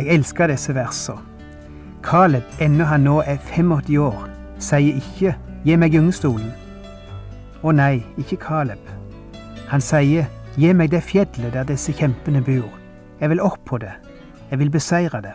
Jeg elsker disse versene. Caleb, ennå han nå er 85 år, sier ikke 'gi meg gyngestolen'. Å nei, ikke Caleb. Han sier 'gi meg det fjellet der disse kjempene bor'. Jeg vil opp på det. Jeg vil beseire det.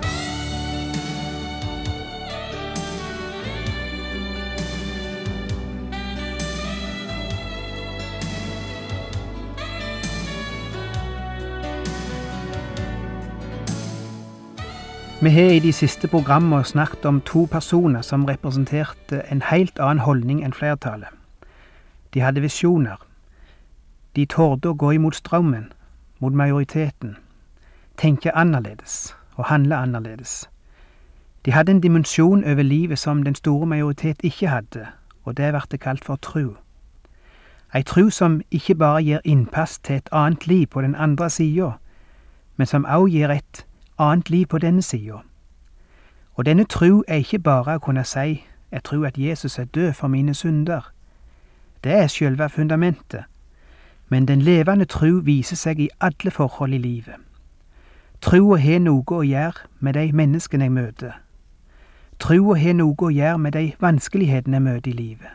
Vi har i de siste programmene snakket om to personer som representerte en helt annen holdning enn flertallet. De hadde visjoner. De torde å gå imot strømmen, mot majoriteten, tenke annerledes og handle annerledes. De hadde en dimensjon over livet som den store majoritet ikke hadde, og det ble kalt for tru. Ei tru som ikke bare gir innpass til et annet liv på den andre sida, men som òg gir et annet liv på denne sida. Og denne tru er ikke bare å kunne si jeg tror at Jesus er død for mine synder. Det er sjølve fundamentet. Men den levende tru viser seg i alle forhold i livet. Trua har noe å gjøre med de menneskene jeg møter. Trua har noe å gjøre med de vanskelighetene jeg møter i livet.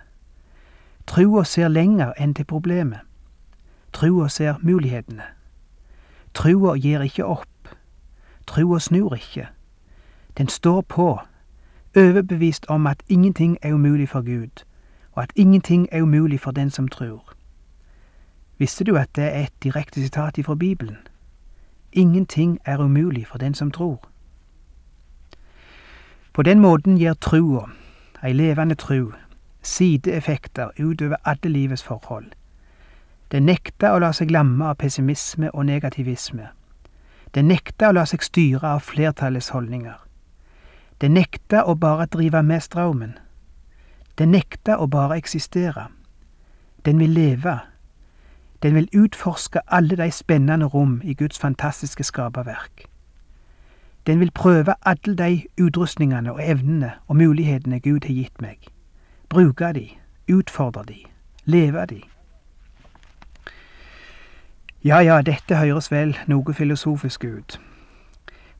Trua ser lenger enn til problemet. Trua ser mulighetene. Trua gir ikke opp. Trua snur ikke. Den står på, overbevist om at ingenting er umulig for Gud, og at ingenting er umulig for den som tror. Visste du at det er et direkte sitat fra Bibelen? Ingenting er umulig for den som tror. På den måten gir trua, ei levende tru, sideeffekter utover alle livets forhold. Den nekter å la seg lamme av pessimisme og negativisme. Den nekta å la seg styre av flertallets holdninger. Den nekta å bare drive med strømmen. Den nekta å bare eksistere. Den vil leve. Den vil utforske alle de spennende rom i Guds fantastiske skaperverk. Den vil prøve alle de utrustningene og evnene og mulighetene Gud har gitt meg. Bruke de, utfordre de, leve de. Ja, ja, dette høres vel noe filosofisk ut,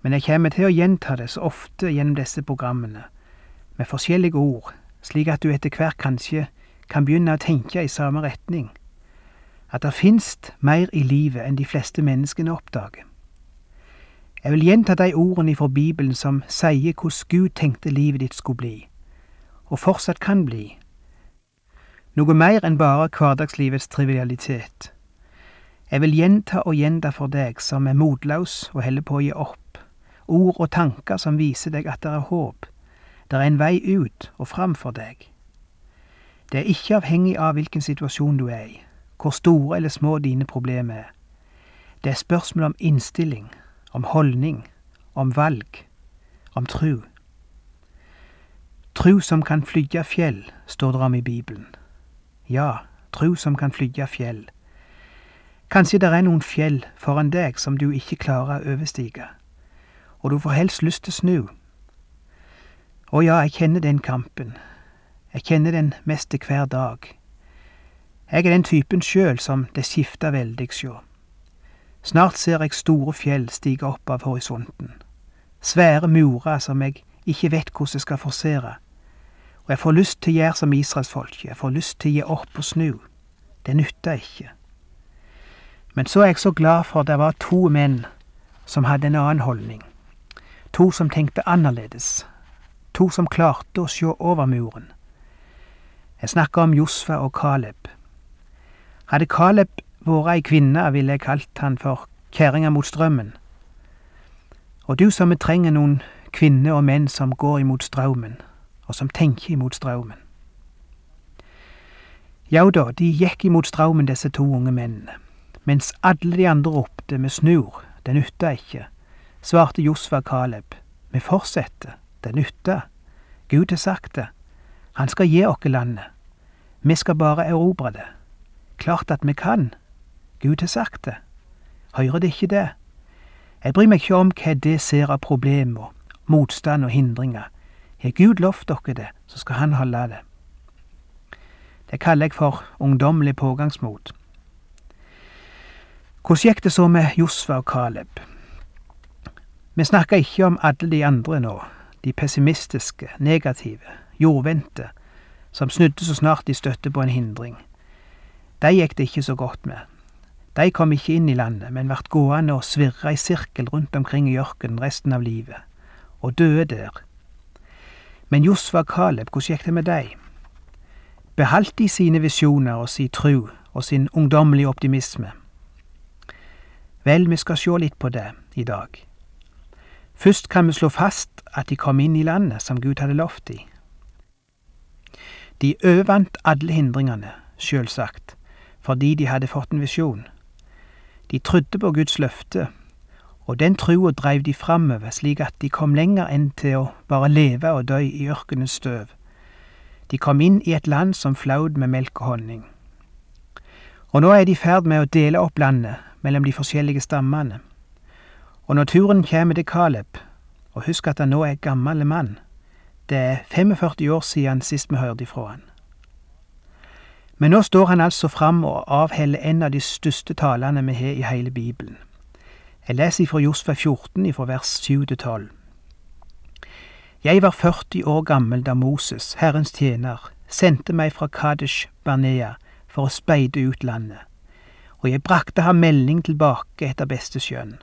men jeg kommer til å gjenta det så ofte gjennom disse programmene, med forskjellige ord, slik at du etter hvert kanskje kan begynne å tenke i samme retning, at det finst mer i livet enn de fleste menneskene oppdager. Jeg vil gjenta de ordene fra Bibelen som sier hvordan Gud tenkte livet ditt skulle bli, og fortsatt kan bli, noe mer enn bare hverdagslivets trivialitet jeg vil gjenta og gjenta for deg som er motløs og holder på å gi opp, ord og tanker som viser deg at det er håp, det er en vei ut og fram for deg. Det er ikke avhengig av hvilken situasjon du er i, hvor store eller små dine problemer er. Det er spørsmål om innstilling, om holdning, om valg, om tru. Tru som kan flygge fjell, står det om i Bibelen. Ja, tru som kan flygge fjell. Kanskje det er noen fjell foran deg som du ikke klarer å overstige, og du får helst lyst til å snu. Å ja, jeg kjenner den kampen, jeg kjenner den mest til hver dag. Jeg er den typen sjøl som det skifter veldig sjå. Snart ser jeg store fjell stige opp av horisonten, svære murer som jeg ikke vet hvordan jeg skal forsere, og jeg får lyst til å gjøre som israelsfolket, jeg får lyst til å gi opp og snu. Det nytter ikke. Men så er jeg så glad for at det var to menn som hadde en annen holdning. To som tenkte annerledes. To som klarte å sjå over muren. Jeg snakker om Josfa og Caleb. Hadde Caleb vært ei kvinne, ville jeg kalt han for kjerringa mot strømmen. Og du som trenger noen kvinner og menn som går imot strømmen, og som tenker imot strømmen. Jau da, de gikk imot strømmen, disse to unge mennene Mens alle de andre ropte med snur, det nytta ikke, svarte Josfa Caleb, vi fortsetter, det nytta. Gud har sagt det, han skal gi oss landet. Vi skal bare erobre det. Klart at vi kan. Gud har sagt det. Hører det ikke det? Jeg bryr meg ikke om hva det ser av problemer, motstand og hindringer. Har Gud lovt dere det, så skal Han holde det. Det kaller jeg for ungdommelig pågangsmot. Hvordan gikk det så med Josfa og Caleb? Vi snakker ikke om alle de andre nå, de pessimistiske, negative, jordvendte, som snudde så snart de støtte på en hindring. De gikk det ikke så godt med. De kom ikke inn i landet, men vart gående og svirra i sirkel rundt omkring i ørkenen resten av livet, og døde der. Men Josfa og Caleb, hvordan gikk det med dem? Beholdt de sine visjoner og sin tru og sin ungdommelige optimisme? Vel, vi skal sjå litt på det i dag. Først kan vi slå fast at de kom inn i landet som Gud hadde lovt de. De overvant alle hindringene, sjølsagt, fordi de hadde fått en visjon. De trodde på Guds løfte, og den trua dreiv de framover slik at de kom lenger enn til å bare leve og dø i ørkenens støv. De kom inn i et land som flaud med melk og honning. Og nå er de i ferd med å dele opp landet mellom de forskjellige stammene. Og når turen kommer til Caleb, og husk at han nå er gammel mann, det er 45 år siden sist vi hørte ifra han. Men nå står han altså fram og avheller en av de største talene vi har i hele Bibelen. Jeg leser ifra Josfa 14, ifra vers 7 til 12. Jeg var 40 år gammel da Moses, Herrens tjener, sendte meg fra Kadesh Barnea for å speide ut landet, og jeg brakte ham melding tilbake etter beste skjønn.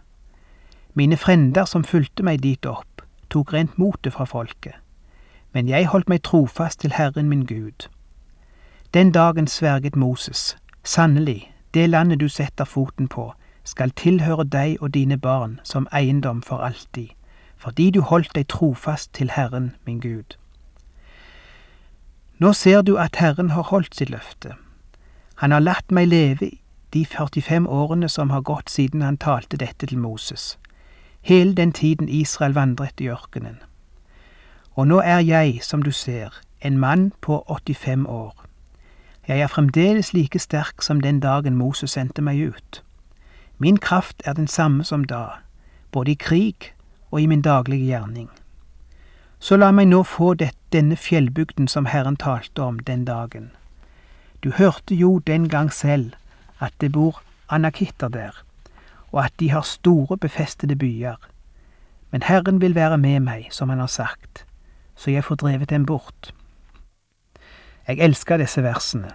Mine frender som fulgte meg dit opp, tok rent motet fra folket, men jeg holdt meg trofast til Herren min Gud. Den dagen sverget Moses, sannelig, det landet du setter foten på, skal tilhøre deg og dine barn som eiendom for alltid, fordi du holdt deg trofast til Herren min Gud. Nå ser du at Herren har holdt sitt løfte. Han har latt meg leve de 45 årene som har gått siden han talte dette til Moses hele den tiden Israel vandret i ørkenen. Og nå er jeg, som du ser, en mann på 85 år. Jeg er fremdeles like sterk som den dagen Moses sendte meg ut. Min kraft er den samme som da, både i krig og i min daglige gjerning. Så la meg nå få det, denne fjellbygden som Herren talte om den dagen. Du hørte jo den gang selv at det bor anakitter der og at de har store, befestede byer. Men Herren vil være med meg, som han har sagt, så jeg får drevet dem bort. Jeg elsker disse versene.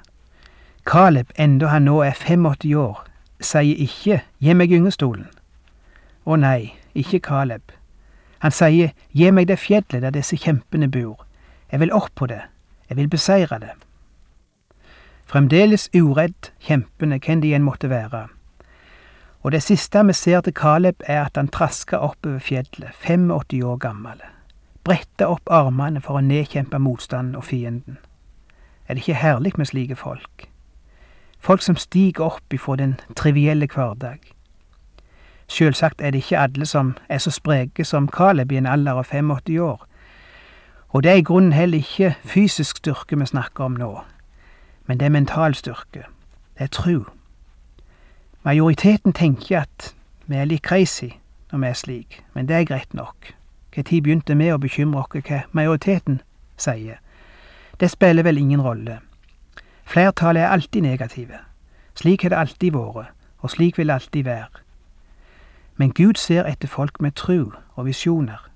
Caleb, enda han nå er 85 år, sier ikke gi meg gyngestolen. Å nei, ikke Caleb. Han sier gi meg det fjellet der disse kjempene bor. Jeg vil opp på det. Jeg vil beseire det. Fremdeles uredd kjempene, hvem de enn måtte være og det siste vi ser til Caleb er at han trasker oppover fjellet, 85 år gammel, bretter opp armene for å nedkjempe motstanden og fienden. Er det ikke herlig med slike folk? Folk som stiger opp ifra den trivielle hverdag. Sjølsagt er det ikke alle som er så spreke som Caleb i en alder av 85 år, og det er i grunnen heller ikke fysisk styrke vi snakker om nå, men det er mental styrke, det er tru. Majoriteten tenker at vi er litt crazy når vi er slik, men det er greit nok. Når begynte vi å bekymre oss hva majoriteten sier? Det spiller vel ingen rolle. Flertallet er alltid negative. Slik har det alltid vært, og slik vil det alltid være. Men Gud ser etter folk med tru og visjoner.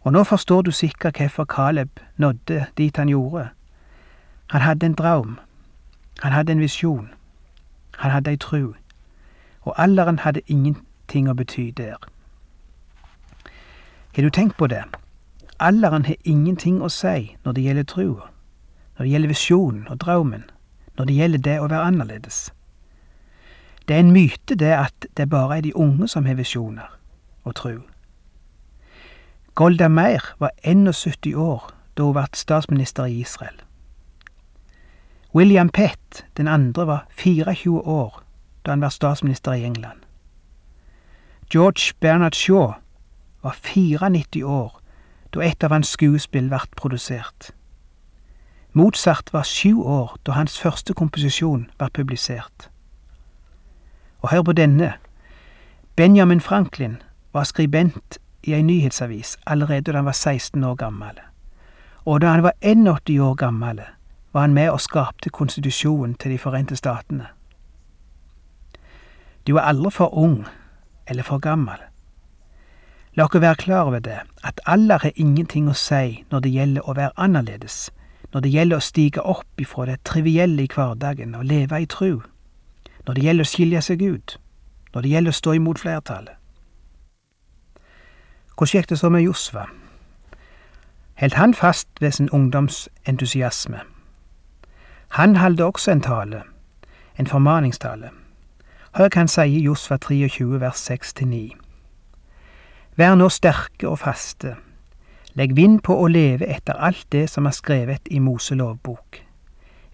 Og nå forstår du sikkert hvorfor Caleb nådde dit han gjorde. Han hadde en draum. Han hadde en visjon. Han hadde ei tru, og alderen hadde ingenting å bety der. Har du tenkt på det? Alderen har ingenting å si når det gjelder trua, når det gjelder visjonen og drømmen, når det gjelder det å være annerledes. Det er en myte det at det bare er de unge som har visjoner og tru. Golda Meir var 71 år da hun ble statsminister i Israel. William Pett, den andre, var 24 år da han var statsminister i England. George Bernard Shaw var 94 år da et av hans skuespill ble produsert. Mozart var sju år da hans første komposisjon ble publisert. Og hør på denne. Benjamin Franklin var skribent i ei nyhetsavis allerede da han var 16 år gammel. Og da han var 81 år gammel, var han med og skapte konstitusjonen til De forente statene. Du er aldri for ung eller for gammel. La dere være klar over det, at alder har ingenting å si når det gjelder å være annerledes, når det gjelder å stige opp ifra det trivielle i hverdagen og leve i tru, når det gjelder å skilje seg ut, når det gjelder å stå imot flertallet. Hvordan gikk det så med Josva? Helt han fast ved sin ungdomsentusiasme? Han halde også en tale, en formaningstale. Hør hva han sier i Josva 23 vers 6-9. Vær nå sterke og faste. Legg vind på å leve etter alt det som er skrevet i Mose lovbok.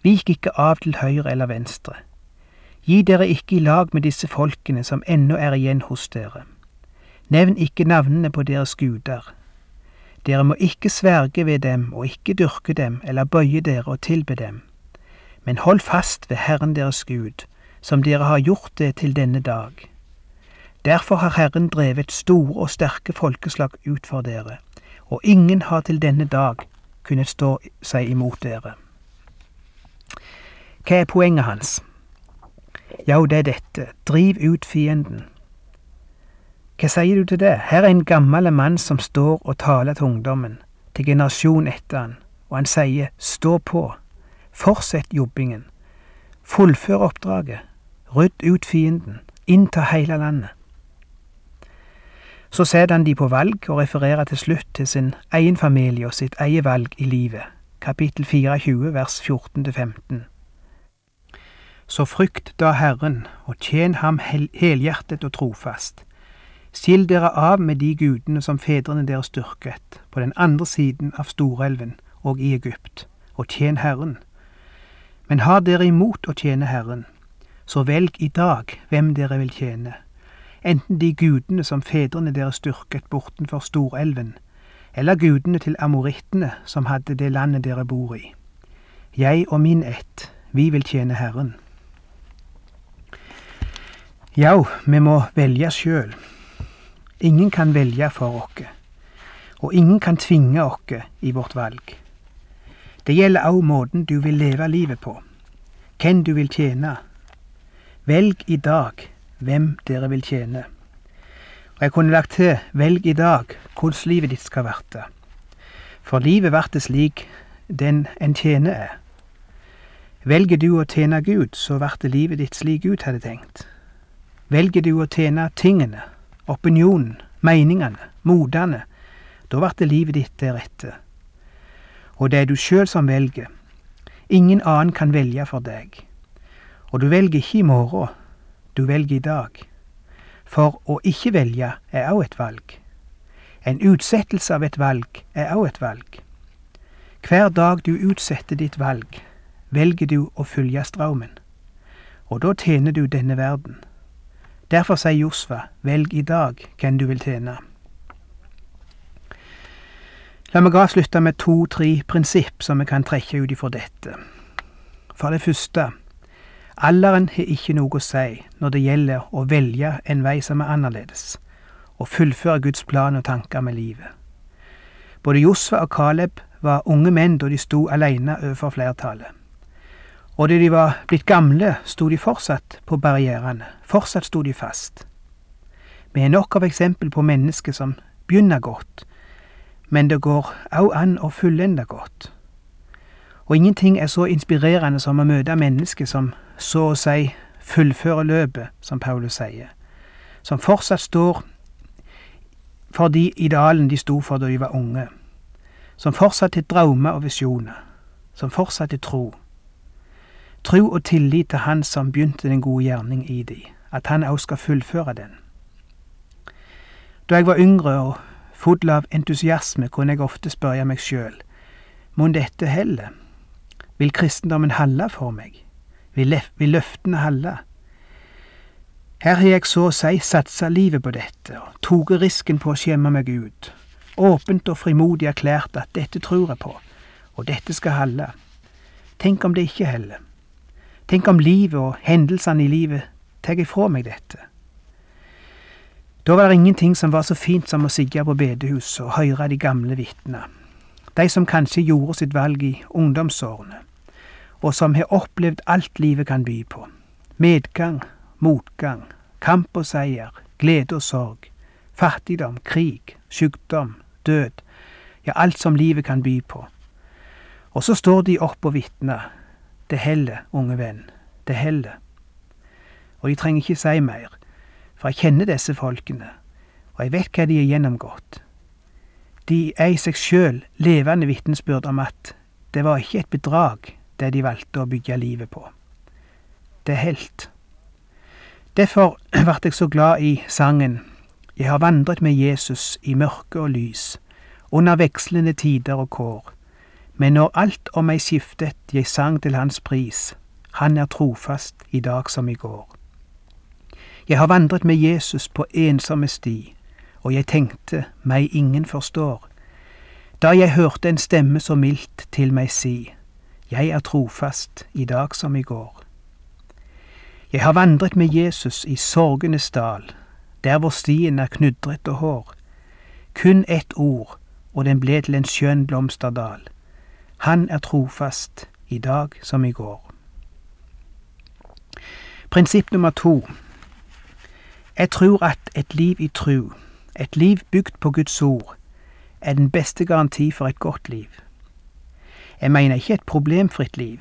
Vik ikke av til høyre eller venstre. Gi dere ikke i lag med disse folkene som ennå er igjen hos dere. Nevn ikke navnene på deres guder. Dere må ikke sverge ved dem og ikke dyrke dem eller bøye dere og tilbe dem. Men hold fast ved Herren deres Gud, som dere har gjort det til denne dag. Derfor har Herren drevet store og sterke folkeslag ut for dere, og ingen har til denne dag kunnet stå seg imot dere. Hva er poenget hans? Jo, det er dette, driv ut fienden. Hva sier du til det? Her er en gammel mann som står og taler til ungdommen, til generasjon etter han, og han sier stå på, fortsett jobbingen, fullfør oppdraget, rydd ut fienden, innta hele landet. Så setter han de på valg og refererer til slutt til sin egen familie og sitt eget valg i livet, kapittel 24 vers 14-15. Så frykt da Herren, og tjen ham helhjertet og trofast. Skill dere av med de gudene som fedrene deres dyrket, på den andre siden av Storelven og i Egypt, og tjen Herren. Men har dere imot å tjene Herren, så velg i dag hvem dere vil tjene, enten de gudene som fedrene deres styrket bortenfor Storelven, eller gudene til amorittene som hadde det landet dere bor i. Jeg og min ett, vi vil tjene Herren. Ja, vi må velge sjøl. Ingen kan velge for oss, og ingen kan tvinge oss i vårt valg. Det gjelder òg måten du vil leve livet på, hvem du vil tjene, Velg i dag hvem dere vil tjene. Og jeg kunne lagt til velg i dag hvordan livet ditt skal verte. For livet vert slik den en tjener er. Velger du å tjene Gud, så vert livet ditt slik Gud hadde tenkt. Velger du å tjene tingene, opinionen, meningene, modene, da vert livet ditt deretter. Og det er du sjøl som velger. Ingen annen kan velge for deg. Og du velger ikke i morgen, du velger i dag. For å ikke velge er òg et valg. En utsettelse av et valg er òg et valg. Hver dag du utsetter ditt valg, velger du å følge strømmen. Og da tjener du denne verden. Derfor sier Josva, velg i dag hvem du vil tjene. La meg avslutte med to-tre prinsipp som vi kan trekke ut ifra dette. For det første, Alderen har ikke noe å si når det gjelder å velge en vei som er annerledes, og fullføre Guds plan og tanker med livet. Både Josfa og Caleb var unge menn da de sto alene overfor flertallet. Og da de var blitt gamle, sto de fortsatt på barrierene, fortsatt sto de fast. Vi har nok av eksempel på mennesker som begynner godt, men det går òg an å fullende godt. Og ingenting er så inspirerende som å møte mennesker som så å si fullfører løpet, som Paulus sier, som fortsatt står for de idealene de sto for da de var unge, som fortsatt har drømmer og visjoner, som fortsatt har tro. Tro og tillit til Han som begynte den gode gjerning i de, at Han òg skal fullføre den. Da jeg var yngre og full av entusiasme, kunne jeg ofte spørre meg sjøl, mon dette heller? Vil kristendommen halde for meg? Vil, vil løftene halde? Her har jeg så å si satsa livet på dette, og tatt risken på å skjemme meg ut. Åpent og frimodig erklært at dette tror jeg på, og dette skal holde. Tenk om det ikke heller. Tenk om livet og hendelsene i livet tar ifra meg dette. Da var det ingenting som var så fint som å sitte på bedehuset og høre de gamle vitnene, de som kanskje gjorde sitt valg i ungdomsårene, og som har opplevd alt livet kan by på. Medgang, motgang, kamp og seier, glede og sorg, fattigdom, krig, sykdom, død, ja, alt som livet kan by på. Og så står de opp og vitner. Det heller, unge venn, det heller. Og de trenger ikke si mer, for jeg kjenner disse folkene, og jeg vet hva de har gjennomgått. De er i seg sjøl levende vitnesbyrd om at det var ikke et bedrag, det de valgte å bygge livet på. Det er helt. Derfor ble jeg så glad i sangen Jeg har vandret med Jesus i mørke og lys, under vekslende tider og kår. Men når alt om meg skiftet, jeg sang til hans pris, han er trofast i dag som i går. Jeg har vandret med Jesus på ensomme sti, og jeg tenkte meg ingen forstår. Da jeg hørte en stemme så mildt til meg si, jeg er trofast i dag som i går. Jeg har vandret med Jesus i sorgenes dal, der hvor stien er knudret og hår. Kun ett ord, og den ble til en skjønn blomsterdal. Han er trofast i dag som i går. Prinsipp nummer to. Jeg tror at et liv i tru, et liv bygd på Guds ord, er den beste garanti for et godt liv. Jeg mener ikke et problemfritt liv.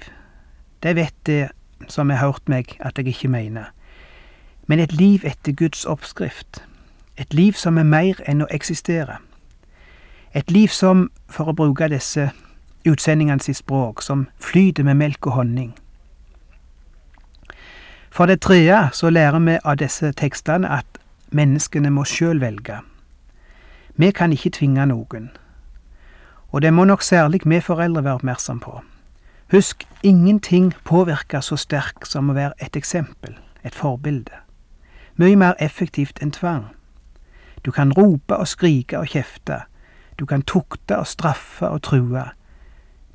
Det vet det som har hørt meg at jeg ikke mener. Men et liv etter Guds oppskrift. Et liv som er mer enn å eksistere. Et liv som, for å bruke disse utsendingene sitt språk, som flyter med melk og honning. For det tredje så lærer vi av disse tekstene at menneskene må sjøl velge. Vi kan ikke tvinge noen. Og det må nok særlig vi foreldre være oppmerksom på. Husk, ingenting påvirker så sterkt som å være et eksempel, et forbilde. Mye mer effektivt enn tvang. Du kan rope og skrike og kjefte, du kan tukte og straffe og true,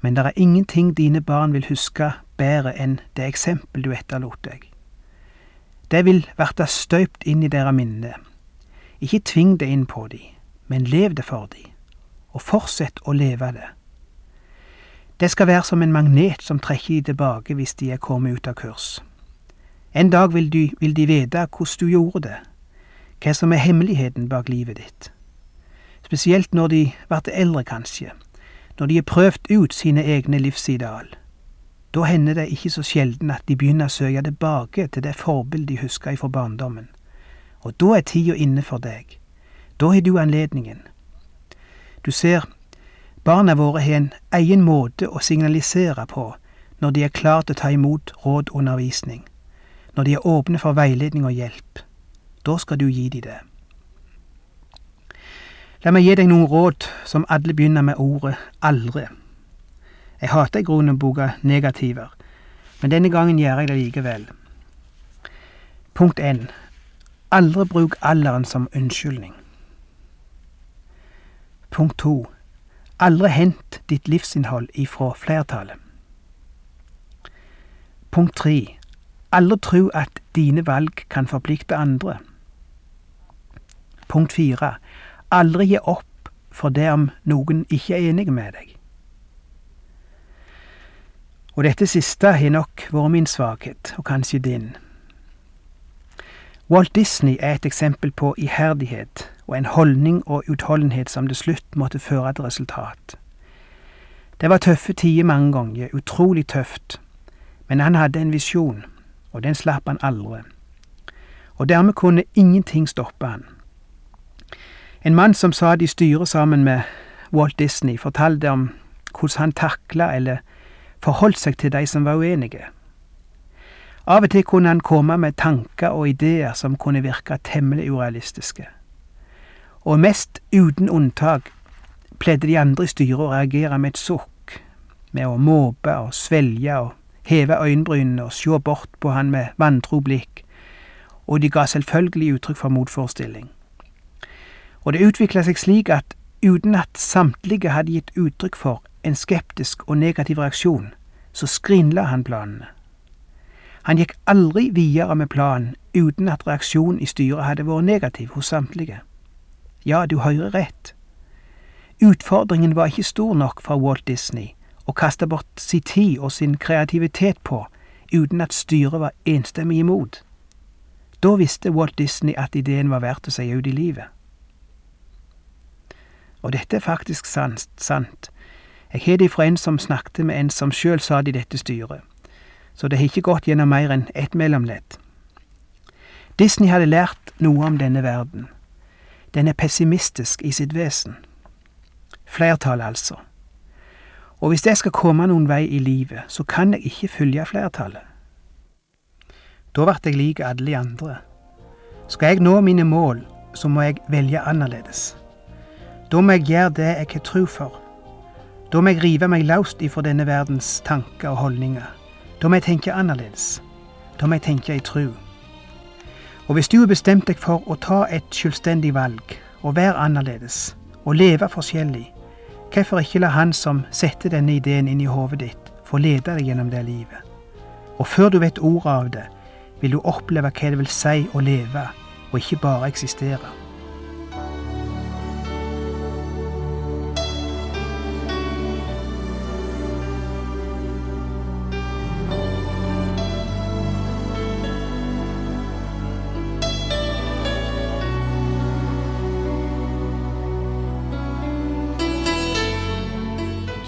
men det er ingenting dine barn vil huske bedre enn det eksempel du etterlot deg. Det vil verta støypt inn i deres minne. Ikke tving det inn på de, men lev det for de, og fortsett å leve det. Det skal være som en magnet som trekker de tilbake hvis de er kommet ut av kurs. En dag vil vil de vite hvordan du gjorde det, hva som er hemmeligheten bak livet ditt. Spesielt når de blir eldre, kanskje, når de har prøvd ut sine egne livsideal. Da hender det ikke så sjelden at de begynner å søke tilbake til det forbildet de husker fra barndommen. Og da er tida inne for deg. Da har du anledningen. Du ser, barna våre har en egen måte å signalisere på når de er klare til å ta imot råd og undervisning, når de er åpne for veiledning og hjelp. Da skal du gi dem det. La meg gi deg noen råd som alle begynner med ordet aldri. Jeg hater i grunnen å bruke negativer, men denne gangen gjør jeg det likevel. Punkt 1. Aldri bruk alderen som unnskyldning. Punkt 2. Aldri hent ditt livsinnhold ifra flertallet. Punkt 3. Aldri tro at dine valg kan forplikte andre. Punkt 4. Aldri gi opp for det om noen ikke er enig med deg. Og dette siste har nok vært min svakhet, og kanskje din. Walt Disney er et eksempel på iherdighet og en holdning og utholdenhet som til slutt måtte føre til resultat. Det var tøffe tider mange ganger, utrolig tøft, men han hadde en visjon, og den slapp han aldri. Og dermed kunne ingenting stoppe han. En mann som satt i styret sammen med Walt Disney, fortalte om hvordan han takla eller forholdt seg til de som var uenige. Av og til kunne han komme med tanker og ideer som kunne virke temmelig urealistiske. Og mest uten unntak pleide de andre i styret å reagere med et sukk, med å måpe og svelge og heve øyenbrynene og sjå bort på han med vantro blikk, og de ga selvfølgelig uttrykk for motforestilling. Og det utvikla seg slik at uten at samtlige hadde gitt uttrykk for en skeptisk og negativ reaksjon, så skrinla han planene. Han gikk aldri videre med planen uten at reaksjonen i styret hadde vært negativ hos samtlige. Ja, du hører rett. Utfordringen var ikke stor nok for Walt Disney å kaste bort sin tid og sin kreativitet på uten at styret var enstemmig imot. Da visste Walt Disney at ideen var verdt å si ut i livet. Og dette er faktisk sant. sant. Jeg har det fra en som snakket med en som sjøl satt i dette styret, så det har ikke gått gjennom mer enn ett mellomledd. Disney hadde lært noe om denne verden. Den er pessimistisk i sitt vesen. Flertallet, altså. Og hvis jeg skal komme noen vei i livet, så kan jeg ikke følge flertallet. Da ble jeg lik alle de andre. Skal jeg nå mine mål, så må jeg velge annerledes. Da må jeg gjøre det jeg har tro for. Da må jeg rive meg løst ifra denne verdens tanker og holdninger. Da må jeg tenke annerledes. Da må jeg tenke i tru. Og hvis du har bestemt deg for å ta et selvstendig valg, og være annerledes, og leve forskjellig, hvorfor ikke la han som setter denne ideen inn i hodet ditt, få lede deg gjennom det livet? Og før du vet ordet av det, vil du oppleve hva det vil si å leve, og ikke bare eksistere.